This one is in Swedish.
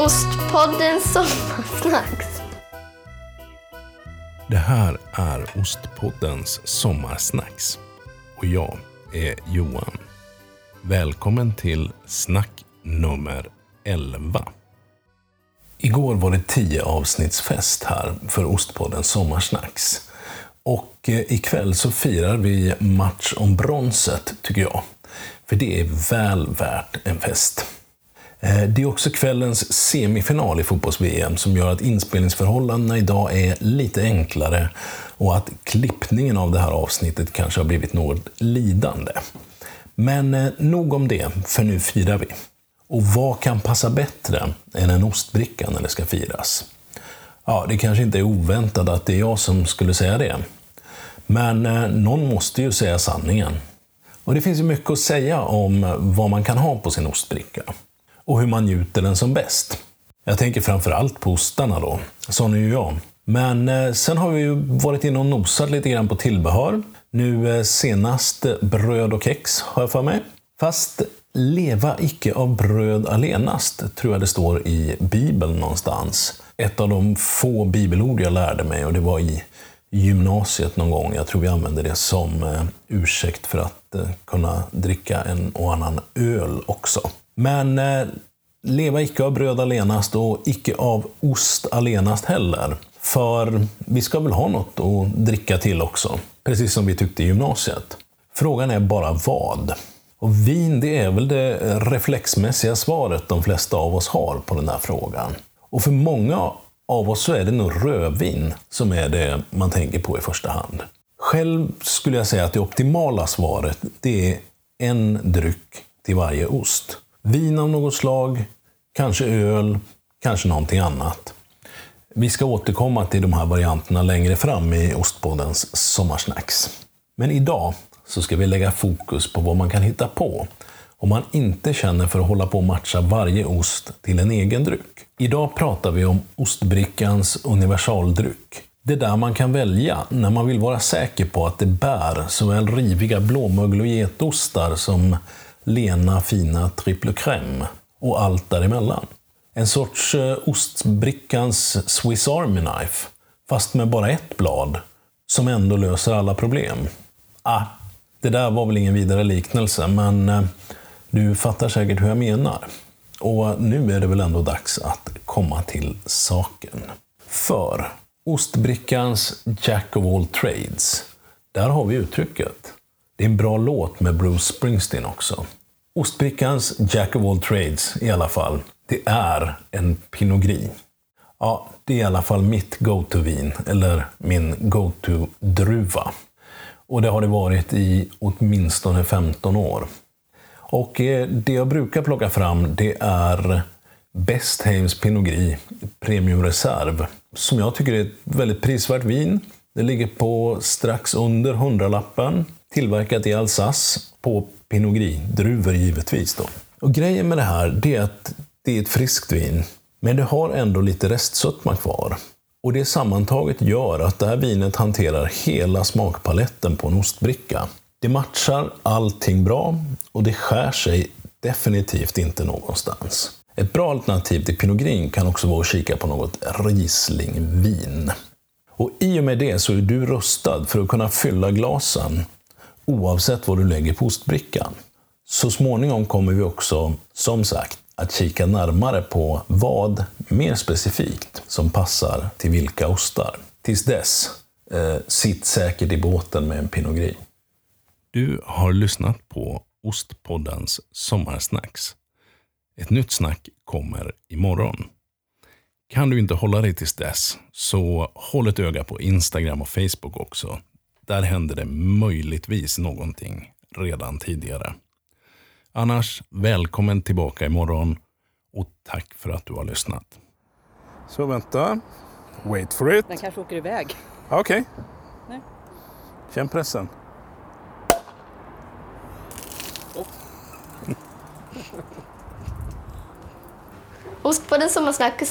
Ostpoddens sommarsnacks. Det här är Ostpoddens sommarsnacks. Och jag är Johan. Välkommen till snack nummer 11. Igår var det 10 avsnittsfest här för Ostpoddens sommarsnacks. Och eh, ikväll så firar vi match om bronset, tycker jag. För det är väl värt en fest. Eh, det är också kvällens semifinal i fotbolls-VM som gör att inspelningsförhållandena idag är lite enklare och att klippningen av det här avsnittet kanske har blivit något lidande. Men eh, nog om det, för nu firar vi. Och vad kan passa bättre än en ostbricka när det ska firas? Ja, det kanske inte är oväntat att det är jag som skulle säga det. Men eh, någon måste ju säga sanningen. Och det finns ju mycket att säga om vad man kan ha på sin ostbricka och hur man njuter den som bäst. Jag tänker framför allt på ostarna då. Sån är ju jag. Men eh, sen har vi ju varit inne och nosat lite grann på tillbehör. Nu eh, senast bröd och kex, har jag för mig. Fast leva icke av bröd allenast, tror jag det står i Bibeln någonstans. Ett av de få bibelord jag lärde mig och det var i gymnasiet någon gång. Jag tror vi använde det som eh, ursäkt för att Eh, kunna dricka en och annan öl också. Men eh, leva icke av bröd allenast och icke av ost allenast heller. För vi ska väl ha något att dricka till också, precis som vi tyckte i gymnasiet. Frågan är bara vad. Och vin, det är väl det reflexmässiga svaret de flesta av oss har på den här frågan. Och för många av oss så är det nog rödvin som är det man tänker på i första hand. Själv skulle jag säga att det optimala svaret, det är en dryck till varje ost. Vin av något slag, kanske öl, kanske någonting annat. Vi ska återkomma till de här varianterna längre fram i Ostpoddens sommarsnacks. Men idag så ska vi lägga fokus på vad man kan hitta på om man inte känner för att hålla på och matcha varje ost till en egen dryck. Idag pratar vi om ostbrickans universaldryck. Det där man kan välja när man vill vara säker på att det bär såväl riviga blåmögel och getostar som lena fina triple crème och allt däremellan. En sorts eh, ostbrickans Swiss Army Knife, fast med bara ett blad, som ändå löser alla problem. Ah, det där var väl ingen vidare liknelse, men eh, du fattar säkert hur jag menar. Och nu är det väl ändå dags att komma till saken. För ostbrickans Jack of all trades, där har vi uttrycket. Det är en bra låt med Bruce Springsteen också. Ostbrickans Jack of all trades i alla fall, det är en Pinot Gris. Ja, det är i alla fall mitt go-to-vin, eller min go-to-druva. Och det har det varit i åtminstone 15 år. Och eh, det jag brukar plocka fram, det är Bestheims Pinot Gris Premium Reserve, som jag tycker är ett väldigt prisvärt vin. Det ligger på strax under hundralappen, tillverkat i Alsace på Pinot Gris-druvor givetvis. Då. Och grejen med det här det är att det är ett friskt vin, men det har ändå lite restsötma kvar. Och det sammantaget gör att det här vinet hanterar hela smakpaletten på en ostbricka. Det matchar allting bra och det skär sig definitivt inte någonstans. Ett bra alternativ till Pinot Gris kan också vara att kika på något Rieslingvin. Och i och med det så är du rustad för att kunna fylla glasen oavsett vad du lägger på ostbrickan. Så småningom kommer vi också, som sagt, att kika närmare på vad, mer specifikt, som passar till vilka ostar. Tills dess, eh, sitt säkert i båten med en Pinot Gris. Du har lyssnat på Ostpoddens Sommarsnacks. Ett nytt snack kommer imorgon. Kan du inte hålla dig tills dess, så håll ett öga på Instagram och Facebook också. Där hände det möjligtvis någonting redan tidigare. Annars, välkommen tillbaka imorgon och tack för att du har lyssnat. Så vänta. Wait for it. Den kanske åker iväg. Okej. Okay. Känn pressen. Ost på den sommarsnack.